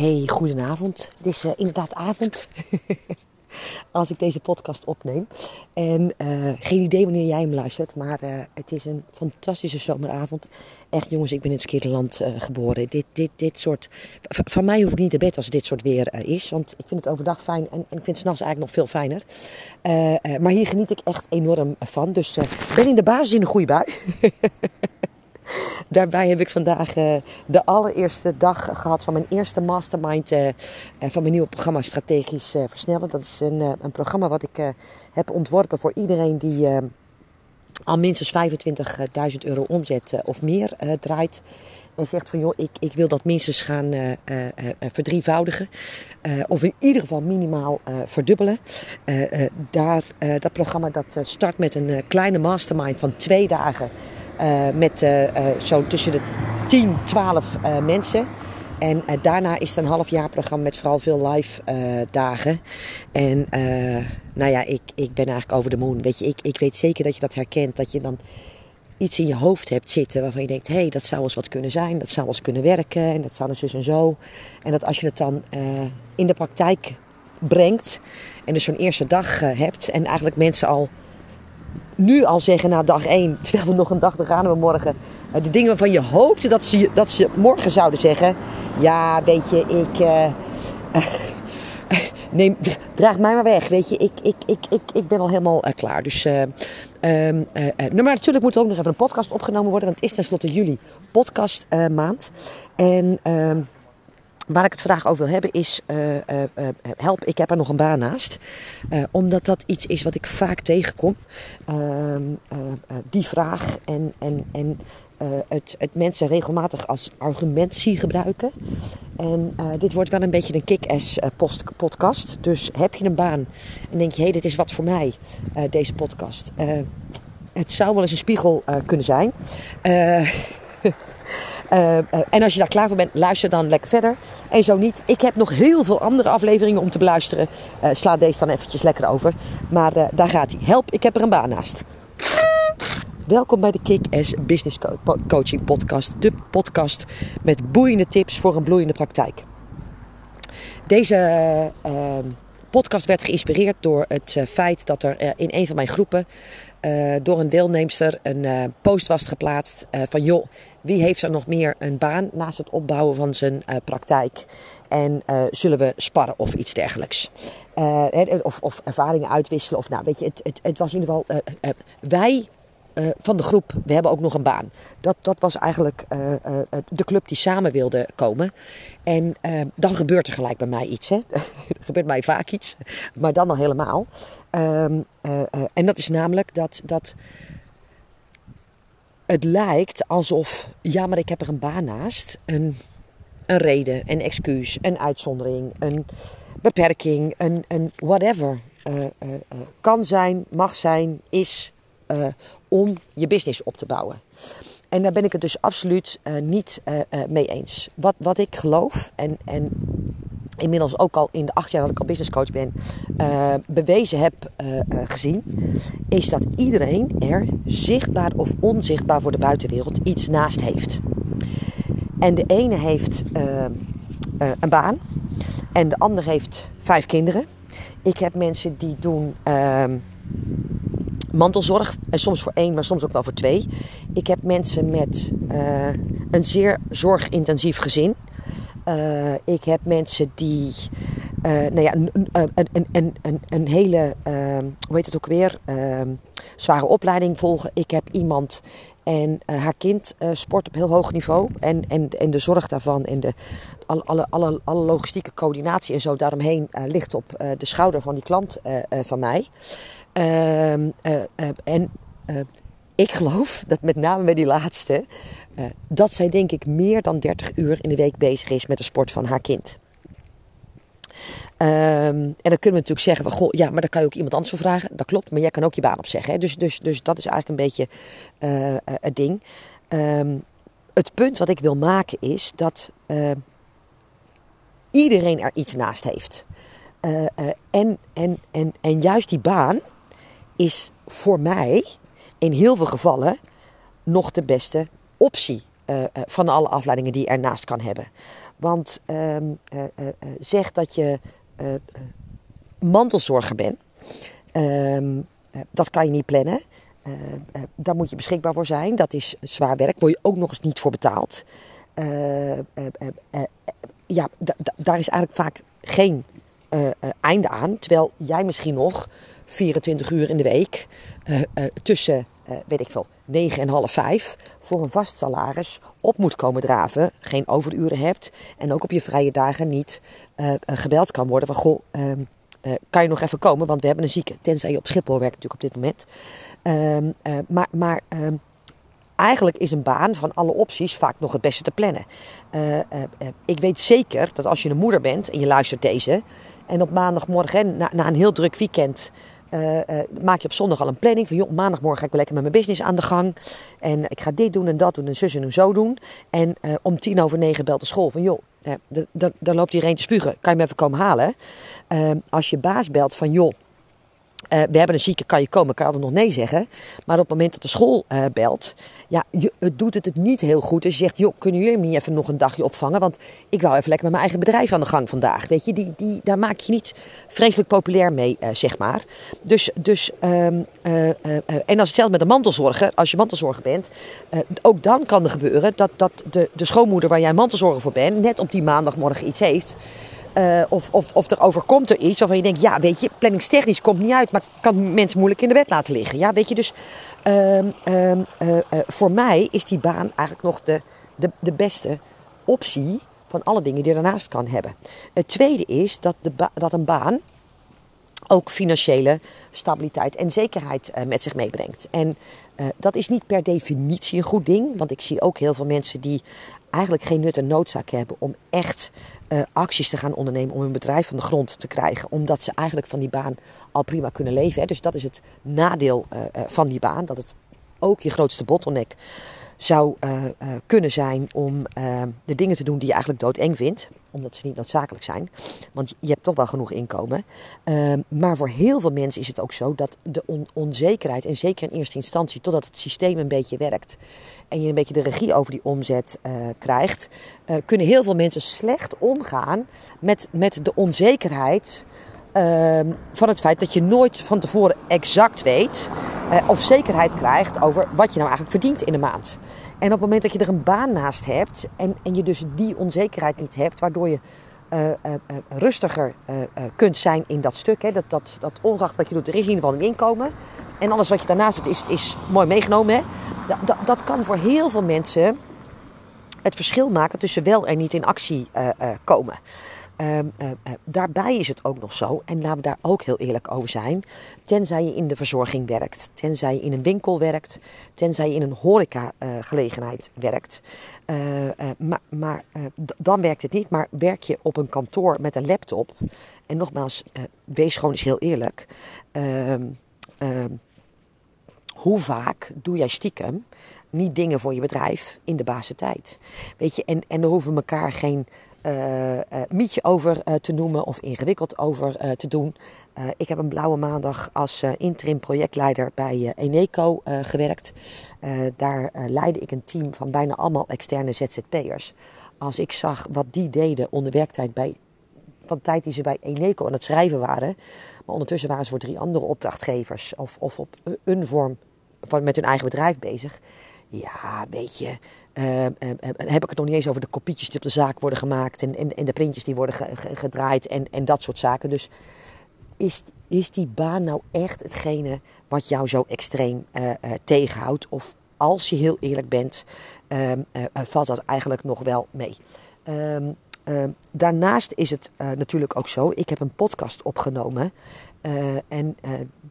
Hey, goedenavond. Het is uh, inderdaad avond als ik deze podcast opneem. En uh, geen idee wanneer jij hem luistert, maar uh, het is een fantastische zomeravond. Echt jongens, ik ben in het verkeerde land geboren. Dit, dit, dit soort, van mij hoef ik niet te bed als dit soort weer is, want ik vind het overdag fijn en, en ik vind het s'nachts eigenlijk nog veel fijner. maar hier geniet ik echt enorm van, dus ben in de basis in een goede bui. Daarbij heb ik vandaag uh, de allereerste dag gehad van mijn eerste mastermind uh, van mijn nieuwe programma Strategisch Versnellen. Dat is een, een programma wat ik heb ontworpen voor iedereen die al minstens 25.000 euro omzet of meer draait. En zegt van joh, ik, ik wil dat minstens gaan verdrievoudigen. of in ieder geval minimaal verdubbelen. daar, dat programma dat start met een kleine mastermind van twee dagen. Uh, met uh, zo tussen de 10, 12 mensen. En daarna is het een half jaar programma met vooral veel live dagen. En nou ja, ik, ik ben eigenlijk over de moon. Weet je, ik, ik weet zeker dat je dat herkent. Dat je dan iets in je hoofd hebt zitten waarvan je denkt: hé, hey, dat zou eens wat kunnen zijn. Dat zou eens kunnen werken. En dat zou dus zus en zo. En dat als je het dan in de praktijk brengt. En dus zo'n eerste dag hebt. En eigenlijk mensen al nu al zeggen na dag 1, terwijl we nog een dag te gaan hebben morgen. Eh, de dingen waarvan je hoopte dat ze, dat ze morgen zouden zeggen. Ja, weet je, ik. Uh, neem, draag mij maar weg. Weet je, ik, ik, ik, ik, ik ben al helemaal uh, klaar. Dus. Uh, maar natuurlijk moet er ook nog even een podcast opgenomen worden. Want het is tenslotte juli podcast maand. En. Waar ik het vandaag over wil hebben is, uh, uh, uh, help, ik heb er nog een baan naast. omdat dat iets is wat ik vaak tegenkom. Ehm, die vraag en, en, en het, het mensen regelmatig als argument zie gebruiken. En dit wordt wel een beetje een kick-ass podcast. Dus heb je een baan en denk je, hé, hey, dit is wat voor mij, deze podcast. het zou wel eens een spiegel kunnen zijn. Uh, uh, en als je daar klaar voor bent, luister dan lekker verder. En zo niet, ik heb nog heel veel andere afleveringen om te beluisteren. Uh, sla deze dan eventjes lekker over. Maar daar gaat hij. Help, ik heb er een baan naast. Welkom bij de Kick-Ass Business Coaching Podcast. De podcast met boeiende tips voor een bloeiende praktijk. Deze podcast werd geïnspireerd door het feit dat er in een van mijn groepen uh, door een deelnemster een uh, post was geplaatst uh, van joh, wie heeft er nog meer een baan naast het opbouwen van zijn praktijk? En zullen we sparren of iets dergelijks? of, of ervaringen uitwisselen of nou weet je, het, het, het was in ieder geval wij uh, van de groep, we hebben ook nog een baan. Dat, dat was eigenlijk uh, uh, de club die samen wilde komen. En dan gebeurt er gelijk bij mij iets. Hè? er gebeurt mij vaak iets, maar dan al helemaal. Um, en dat is namelijk dat, dat het lijkt alsof, ja, maar ik heb er een baan naast. Een, een reden, een excuus, een uitzondering, een beperking, een, een whatever. kan zijn, mag zijn, is uh, om je business op te bouwen. En daar ben ik het dus absoluut uh, niet uh, mee eens. Wat, wat ik geloof en, en inmiddels ook al in de acht jaar dat ik al business coach ben, bewezen heb gezien, is dat iedereen er zichtbaar of onzichtbaar voor de buitenwereld iets naast heeft. En de ene heeft een baan en de ander heeft vijf kinderen. Ik heb mensen die doen ehm, mantelzorg. En soms voor één, maar soms ook wel voor twee. Ik heb mensen met uh, een zeer zorgintensief gezin. Uh, ik heb mensen die uh, nou ja, een, een, een, een, een hele, hoe heet het ook weer, zware opleiding volgen. Ik heb iemand en haar kind sport op heel hoog niveau. En, en, en de zorg daarvan en de, alle, alle, alle, alle logistieke coördinatie en zo daaromheen ligt op de schouder van die klant van mij. Ehm, eh, eh, en eh, ik geloof dat met name bij die laatste, dat zij denk ik meer dan 30 uur in de week bezig is met de sport van haar kind. Um, en dan kunnen we natuurlijk zeggen, goh, ja, maar daar kan je ook iemand anders voor vragen. Dat klopt, maar jij kan ook je baan opzeggen. Hè? Dus, dus, dus dat is eigenlijk een beetje uh, het ding. Um, het punt wat ik wil maken is dat iedereen er iets naast heeft. en, en, en, en juist die baan, is voor mij in heel veel gevallen nog de beste optie uh, van alle afleidingen die je ernaast kan hebben. Want ehm, zeg dat je mantelzorger bent. Ehm, dat kan je niet plannen. daar moet je beschikbaar voor zijn. Dat is zwaar werk. Word je ook nog eens niet voor betaald. ja, daar is eigenlijk vaak geen einde aan. Terwijl jij misschien nog 24 uur in de week uh, uh, tussen, uh, weet ik veel, 9 en half 5 voor een vast salaris op moet komen draven. Geen overuren hebt en ook op je vrije dagen niet gebeld kan worden van goh. Ehm, kan je nog even komen, want we hebben een zieke. Tenzij je op Schiphol werkt natuurlijk op dit moment. Um, maar maar um, eigenlijk is een baan van alle opties vaak nog het beste te plannen. Ik weet zeker dat als je een moeder bent en je luistert deze. En op maandagmorgen, na, na een heel druk weekend, uh, uh, maak je op zondag al een planning van joh, maandagmorgen ga ik wel lekker met mijn business aan de gang. En ik ga dit doen en dat doen en zus en zo doen. En uh, om tien over negen belt de school van joh, daar loopt iedereen te spugen. Kan je me even komen halen? als je baas belt van joh, we hebben een zieke, kan je komen? Kan je altijd nog nee zeggen. Maar op het moment dat de school belt, ja, je, het doet het het niet heel goed. Dus je zegt, joh, kunnen jullie me niet even nog een dagje opvangen? Want ik wou even lekker met mijn eigen bedrijf aan de gang vandaag. Weet je, die, die, daar maak je niet vreselijk populair mee, uh, zeg maar. Dus, dus uh, en als hetzelfde met de mantelzorger, als je mantelzorger bent, ook dan kan er gebeuren dat, dat de, de schoonmoeder waar jij mantelzorger voor bent, net op die maandagmorgen iets heeft. Uh, of, of, of er overkomt er iets waarvan je denkt, ja, weet je, planningstechnisch komt niet uit, maar kan mensen moeilijk in de bed laten liggen. Ja, weet je, dus um, um, uh, uh, voor mij is die baan eigenlijk nog de, de, de beste optie van alle dingen die je daarnaast kan hebben. Het tweede is dat, de dat een baan ook financiële stabiliteit en zekerheid met zich meebrengt. En uh, dat is niet per definitie een goed ding, want ik zie ook heel veel mensen die eigenlijk geen nut en noodzaak hebben om echt uh, acties te gaan ondernemen om hun bedrijf van de grond te krijgen. Omdat ze eigenlijk van die baan al prima kunnen leven. Hè. Dus dat is het nadeel uh, van die baan. Dat het ook je grootste bottleneck zou kunnen zijn om de dingen te doen die je eigenlijk doodeng vindt. Omdat ze niet noodzakelijk zijn. Want je hebt toch wel genoeg inkomen. maar voor heel veel mensen is het ook zo dat de on onzekerheid, en zeker in eerste instantie, totdat het systeem een beetje werkt en je een beetje de regie over die omzet krijgt, kunnen heel veel mensen slecht omgaan met, met de onzekerheid uh, van het feit dat je nooit van tevoren exact weet uh, of zekerheid krijgt over wat je nou eigenlijk verdient in een maand. En op het moment dat je er een baan naast hebt en, en je dus die onzekerheid niet hebt, waardoor je uh, uh, rustiger kunt zijn in dat stuk. Hè. Dat, dat, dat ongeacht wat je doet, er is in ieder geval een inkomen. En alles wat je daarnaast doet is, is mooi meegenomen. Hè? Dat, dat, dat kan voor heel veel mensen het verschil maken tussen wel en niet in actie uh, uh, komen. Uh, daarbij is het ook nog zo, en laten we daar ook heel eerlijk over zijn, tenzij je in de verzorging werkt, tenzij je in een winkel werkt, tenzij je in een horecagelegenheid werkt, maar, maar dan werkt het niet, maar werk je op een kantoor met een laptop, en nogmaals, wees gewoon eens heel eerlijk, ehm, ehm, hoe vaak doe jij stiekem niet dingen voor je bedrijf in de tijd? Weet je, en, en daar hoeven we elkaar geen uh, mietje over uh, te noemen of ingewikkeld over te doen. ik heb een blauwe maandag als interim projectleider bij Eneco gewerkt. daar leidde ik een team van bijna allemaal externe ZZP'ers. Als ik zag wat die deden onder werktijd bij, van de tijd die ze bij Eneco aan het schrijven waren. Maar ondertussen waren ze voor drie andere opdrachtgevers of, of op een vorm van, met hun eigen bedrijf bezig. Ja, weet je, uh, uh, heb ik het nog niet eens over de kopietjes die op de zaak worden gemaakt en, en, en de printjes die worden ge, ge, gedraaid en, en dat soort zaken. Dus is, is die baan nou echt hetgene wat jou zo extreem uh, tegenhoudt? Of als je heel eerlijk bent, ehm, valt dat eigenlijk nog wel mee? Daarnaast is het natuurlijk ook zo, ik heb een podcast opgenomen en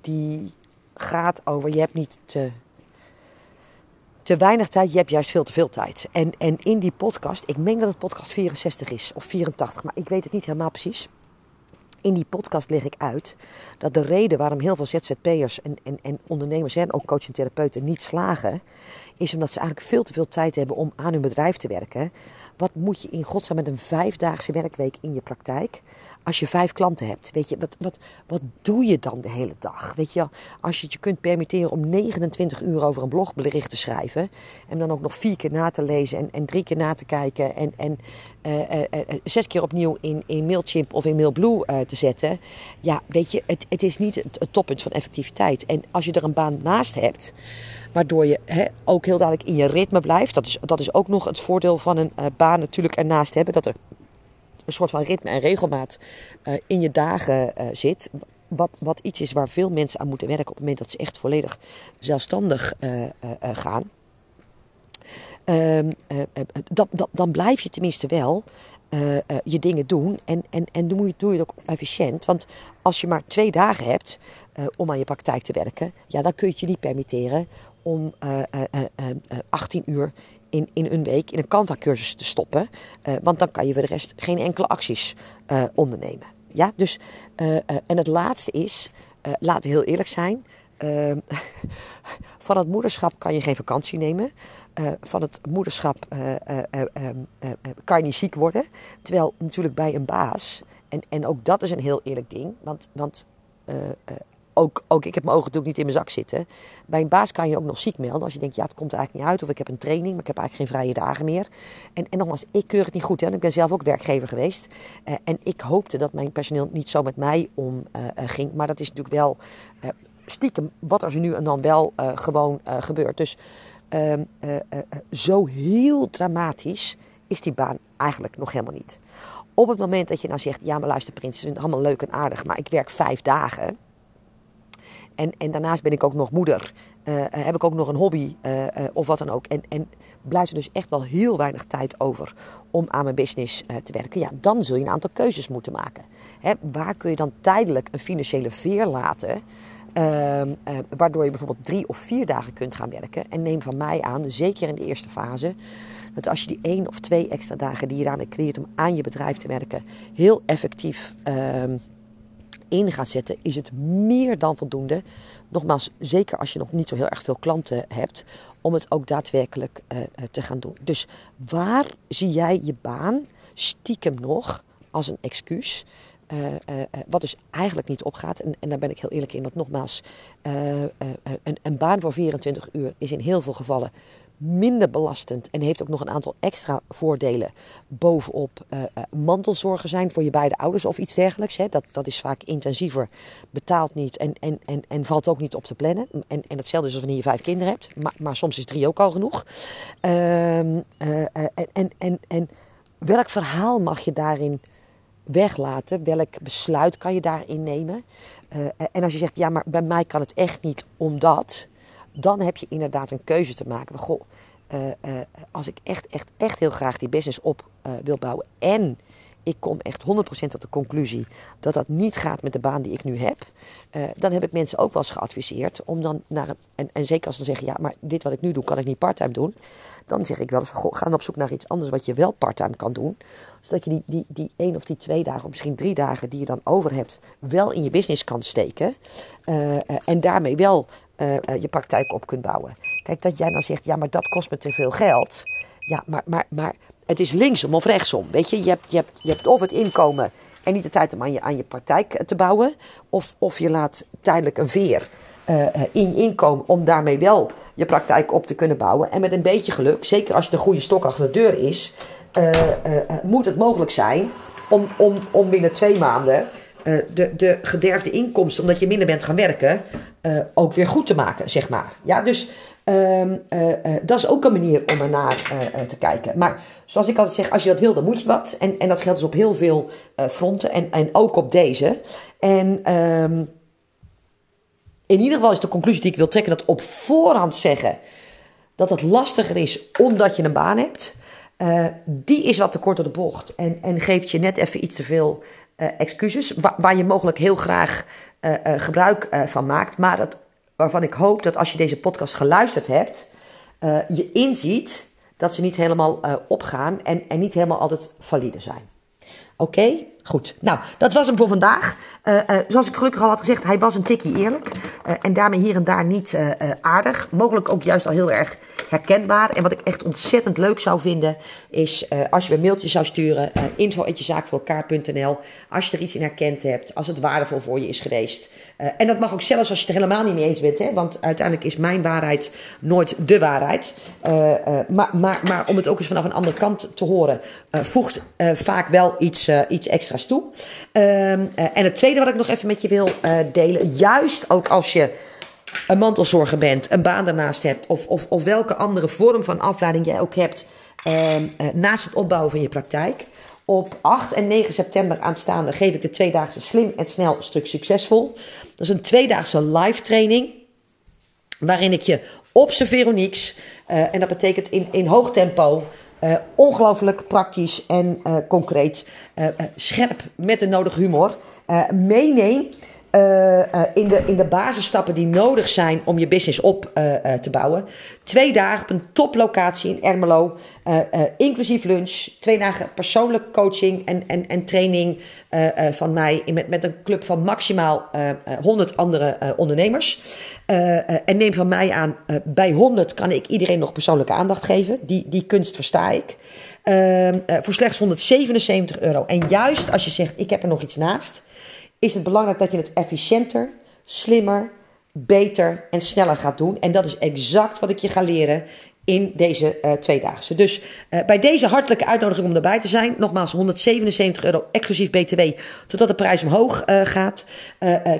die gaat over je hebt niet te, te weinig tijd, je hebt juist veel te veel tijd. En, en in die podcast, ik meen dat het podcast 64 is of 84, maar ik weet het niet helemaal precies. In die podcast leg ik uit dat de reden waarom heel veel ZZP'ers en, en, en ondernemers en ook coach en therapeuten niet slagen, is omdat ze eigenlijk veel te veel tijd hebben om aan hun bedrijf te werken. Wat moet je in godsnaam met een vijfdaagse werkweek in je praktijk als je vijf klanten hebt, weet je, wat, wat, wat doe je dan de hele dag? Weet je, als je het je kunt permitteren om 29 uur over een blogbericht te schrijven. En dan ook nog vier keer na te lezen en, en drie keer na te kijken. En, en uh, zes keer opnieuw in, in Mailchimp of in Mailblue te zetten. Ja, weet je, het, het is niet het, toppunt van effectiviteit. En als je er een baan naast hebt Waardoor je ook heel duidelijk in je ritme blijft. Dat is, dat is ook nog het voordeel van een baan natuurlijk ernaast hebben. Dat er een soort van ritme en regelmaat uh, in je dagen uh, zit. Wat, wat iets is waar veel mensen aan moeten werken op het moment dat ze echt volledig zelfstandig gaan. Um, dan, dan, dan blijf je tenminste wel je dingen doen. En, en, en doe, je, doe je het ook efficiënt. Want als je maar twee dagen hebt om aan je praktijk te werken, ja, dan kun je het je niet permitteren om 18 eh, eh, eh, uur in, in een week in een Kanta-cursus te stoppen. want dan kan je voor de rest geen enkele acties ondernemen. Ja, dus, en het laatste is, laten we heel eerlijk zijn. van het moederschap kan je geen vakantie nemen. van het moederschap kan je niet ziek worden. Terwijl natuurlijk bij een baas, en, en ook dat is een heel eerlijk ding. Want, want ook, ook ik heb mijn ogen natuurlijk niet in mijn zak zitten. Bij een baas kan je ook nog ziek melden. Als je denkt, ja, het komt eigenlijk niet uit. Of ik heb een training, maar ik heb eigenlijk geen vrije dagen meer. En, en nogmaals, ik keur het niet goed. Hè. Ik ben zelf ook werkgever geweest. Uh, en ik hoopte dat mijn personeel niet zo met mij om uh, ging. Maar dat is natuurlijk wel stiekem wat er nu en dan wel gewoon gebeurt. Dus ehm, zo heel dramatisch is die baan eigenlijk nog helemaal niet. Op het moment dat je nou zegt, ja maar luister prins, het is allemaal leuk en aardig, maar ik werk vijf dagen en, en daarnaast ben ik ook nog moeder. Uh, heb ik ook nog een hobby uh, of wat dan ook. En, en blijft er dus echt wel heel weinig tijd over om aan mijn business te werken. Ja, dan zul je een aantal keuzes moeten maken. Hè, waar kun je dan tijdelijk een financiële veer laten? Ehm, waardoor je bijvoorbeeld drie of vier dagen kunt gaan werken. En neem van mij aan, zeker in de eerste fase, dat als je die één of twee extra dagen die je daarmee creëert om aan je bedrijf te werken, heel effectief ehm, in zetten, is het meer dan voldoende. Nogmaals, zeker als je nog niet zo heel erg veel klanten hebt, om het ook daadwerkelijk uh, te gaan doen. Dus waar zie jij je baan stiekem nog als een excuus? Uh, wat dus eigenlijk niet opgaat. En, en daar ben ik heel eerlijk in. Want nogmaals, een, een, baan voor 24 uur is in heel veel gevallen minder belastend en heeft ook nog een aantal extra voordelen bovenop uh, mantelzorgen zijn voor je beide ouders of iets dergelijks. Hè. Dat, dat is vaak intensiever, betaalt niet en, en, en, en valt ook niet op te plannen. En, en hetzelfde is als wanneer je vijf kinderen hebt, maar, maar soms is drie ook al genoeg. Uh, en, en, en welk verhaal mag je daarin weglaten? Welk besluit kan je daarin nemen? en als je zegt, ja, maar bij mij kan het echt niet omdat dan heb je inderdaad een keuze te maken. Goh, uh, uh, als ik echt, echt, echt heel graag die business op uh, wil bouwen en ik kom echt 100% tot de conclusie dat dat niet gaat met de baan die ik nu heb, dan heb ik mensen ook wel eens geadviseerd om dan naar een, en, en zeker als ze zeggen, ja, maar dit wat ik nu doe, kan ik niet parttime doen, dan zeg ik wel eens, goh, ga dan op zoek naar iets anders wat je wel parttime kan doen, zodat je die, die, die één of die twee dagen, of misschien drie dagen die je dan over hebt, wel in je business kan steken en daarmee wel uh, je praktijk op kunt bouwen. Kijk, dat jij dan zegt, ja, maar dat kost me te veel geld. Ja, maar, maar, maar het is linksom of rechtsom. Weet je, je hebt, je hebt, je hebt of het inkomen en niet de tijd om aan je, aan je praktijk te bouwen. Of, of je laat tijdelijk een veer in je inkomen om daarmee wel je praktijk op te kunnen bouwen. En met een beetje geluk, zeker als je de goede stok achter de deur is, moet het mogelijk zijn om, om, om binnen twee maanden de, de gederfde inkomsten, omdat je minder bent gaan werken, uh, ook weer goed te maken, zeg maar. Ja, dus um, uh, uh, dat is ook een manier om ernaar te kijken. Maar zoals ik altijd zeg, als je wat wil, dan moet je wat. En, en dat geldt dus op heel veel fronten en, en ook op deze. En um, in ieder geval is de conclusie die ik wil trekken dat op voorhand zeggen dat het lastiger is omdat je een baan hebt. die is wat te kort de bocht en, en geeft je net even iets te veel excuses, waar, je mogelijk heel graag uh, uh, gebruik van maakt. Maar dat, waarvan ik hoop dat als je deze podcast geluisterd hebt, je inziet dat ze niet helemaal opgaan en, en niet helemaal altijd valide zijn. Oké? Goed. Nou, dat was hem voor vandaag. Uh, uh, zoals ik gelukkig al had gezegd, hij was een tikkie eerlijk. Uh, en daarmee hier en daar niet aardig. Mogelijk ook juist al heel erg herkenbaar. En wat ik echt ontzettend leuk zou vinden, is als je een mailtje zou sturen: info.jezaakvoorelkaar.nl. Als je er iets in herkend hebt, als het waardevol voor je is geweest. Uh, en dat mag ook zelfs als je het er helemaal niet mee eens bent. Hè? Want uiteindelijk is mijn waarheid nooit de waarheid. Uh, uh, maar, maar, maar om het ook eens vanaf een andere kant te horen, voegt vaak wel iets, iets toe. Ehm, en het tweede wat ik nog even met je wil delen. Juist ook als je een mantelzorger bent, een baan daarnaast hebt. Of, of, of welke andere vorm van afleiding jij ook hebt. Ehm, naast het opbouwen van je praktijk. Op 8 en 9 september aanstaande geef ik de tweedaagse Slim en Snel Stuk Succesvol. Dat is een tweedaagse live training. Waarin ik je op z'n Veroniques, uh, en dat betekent in, in hoog tempo, uh, ongelooflijk praktisch en uh, concreet, scherp met de nodige humor, meeneem uh, uh, in, de, in de basisstappen die nodig zijn om je business op uh, te bouwen. Twee dagen op een toplocatie in Ermelo, inclusief lunch. Twee dagen persoonlijke coaching en, en, en training van mij met, met een club van maximaal 100 andere ondernemers. en neem van mij aan, bij 100 kan ik iedereen nog persoonlijke aandacht geven. Die, die kunst versta ik. Ehm, voor slechts 177 euro. En juist als je zegt, ik heb er nog iets naast is het belangrijk dat je het efficiënter, slimmer, beter en sneller gaat doen. En dat is exact wat ik je ga leren in deze uh, tweedaagse. Dus uh, bij deze hartelijke uitnodiging om erbij te zijn. Nogmaals 177 euro exclusief BTW. Totdat de prijs omhoog uh, gaat.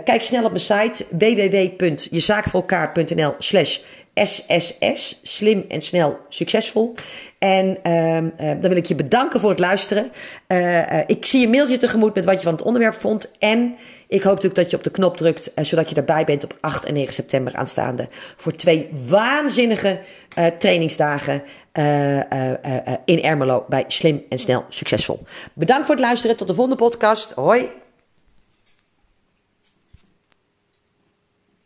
kijk snel op mijn site www.jezaakvoorelkaar.nl slash SSS. Slim en snel succesvol. En uh, dan wil ik je bedanken voor het luisteren. Uh, ik zie je mailtje tegemoet met wat je van het onderwerp vond. En ik hoop natuurlijk dat je op de knop drukt, zodat je erbij bent op 8 en 9 september aanstaande. Voor twee waanzinnige trainingsdagen in Ermelo bij Slim en Snel Succesvol. Bedankt voor het luisteren. Tot de volgende podcast. Hoi.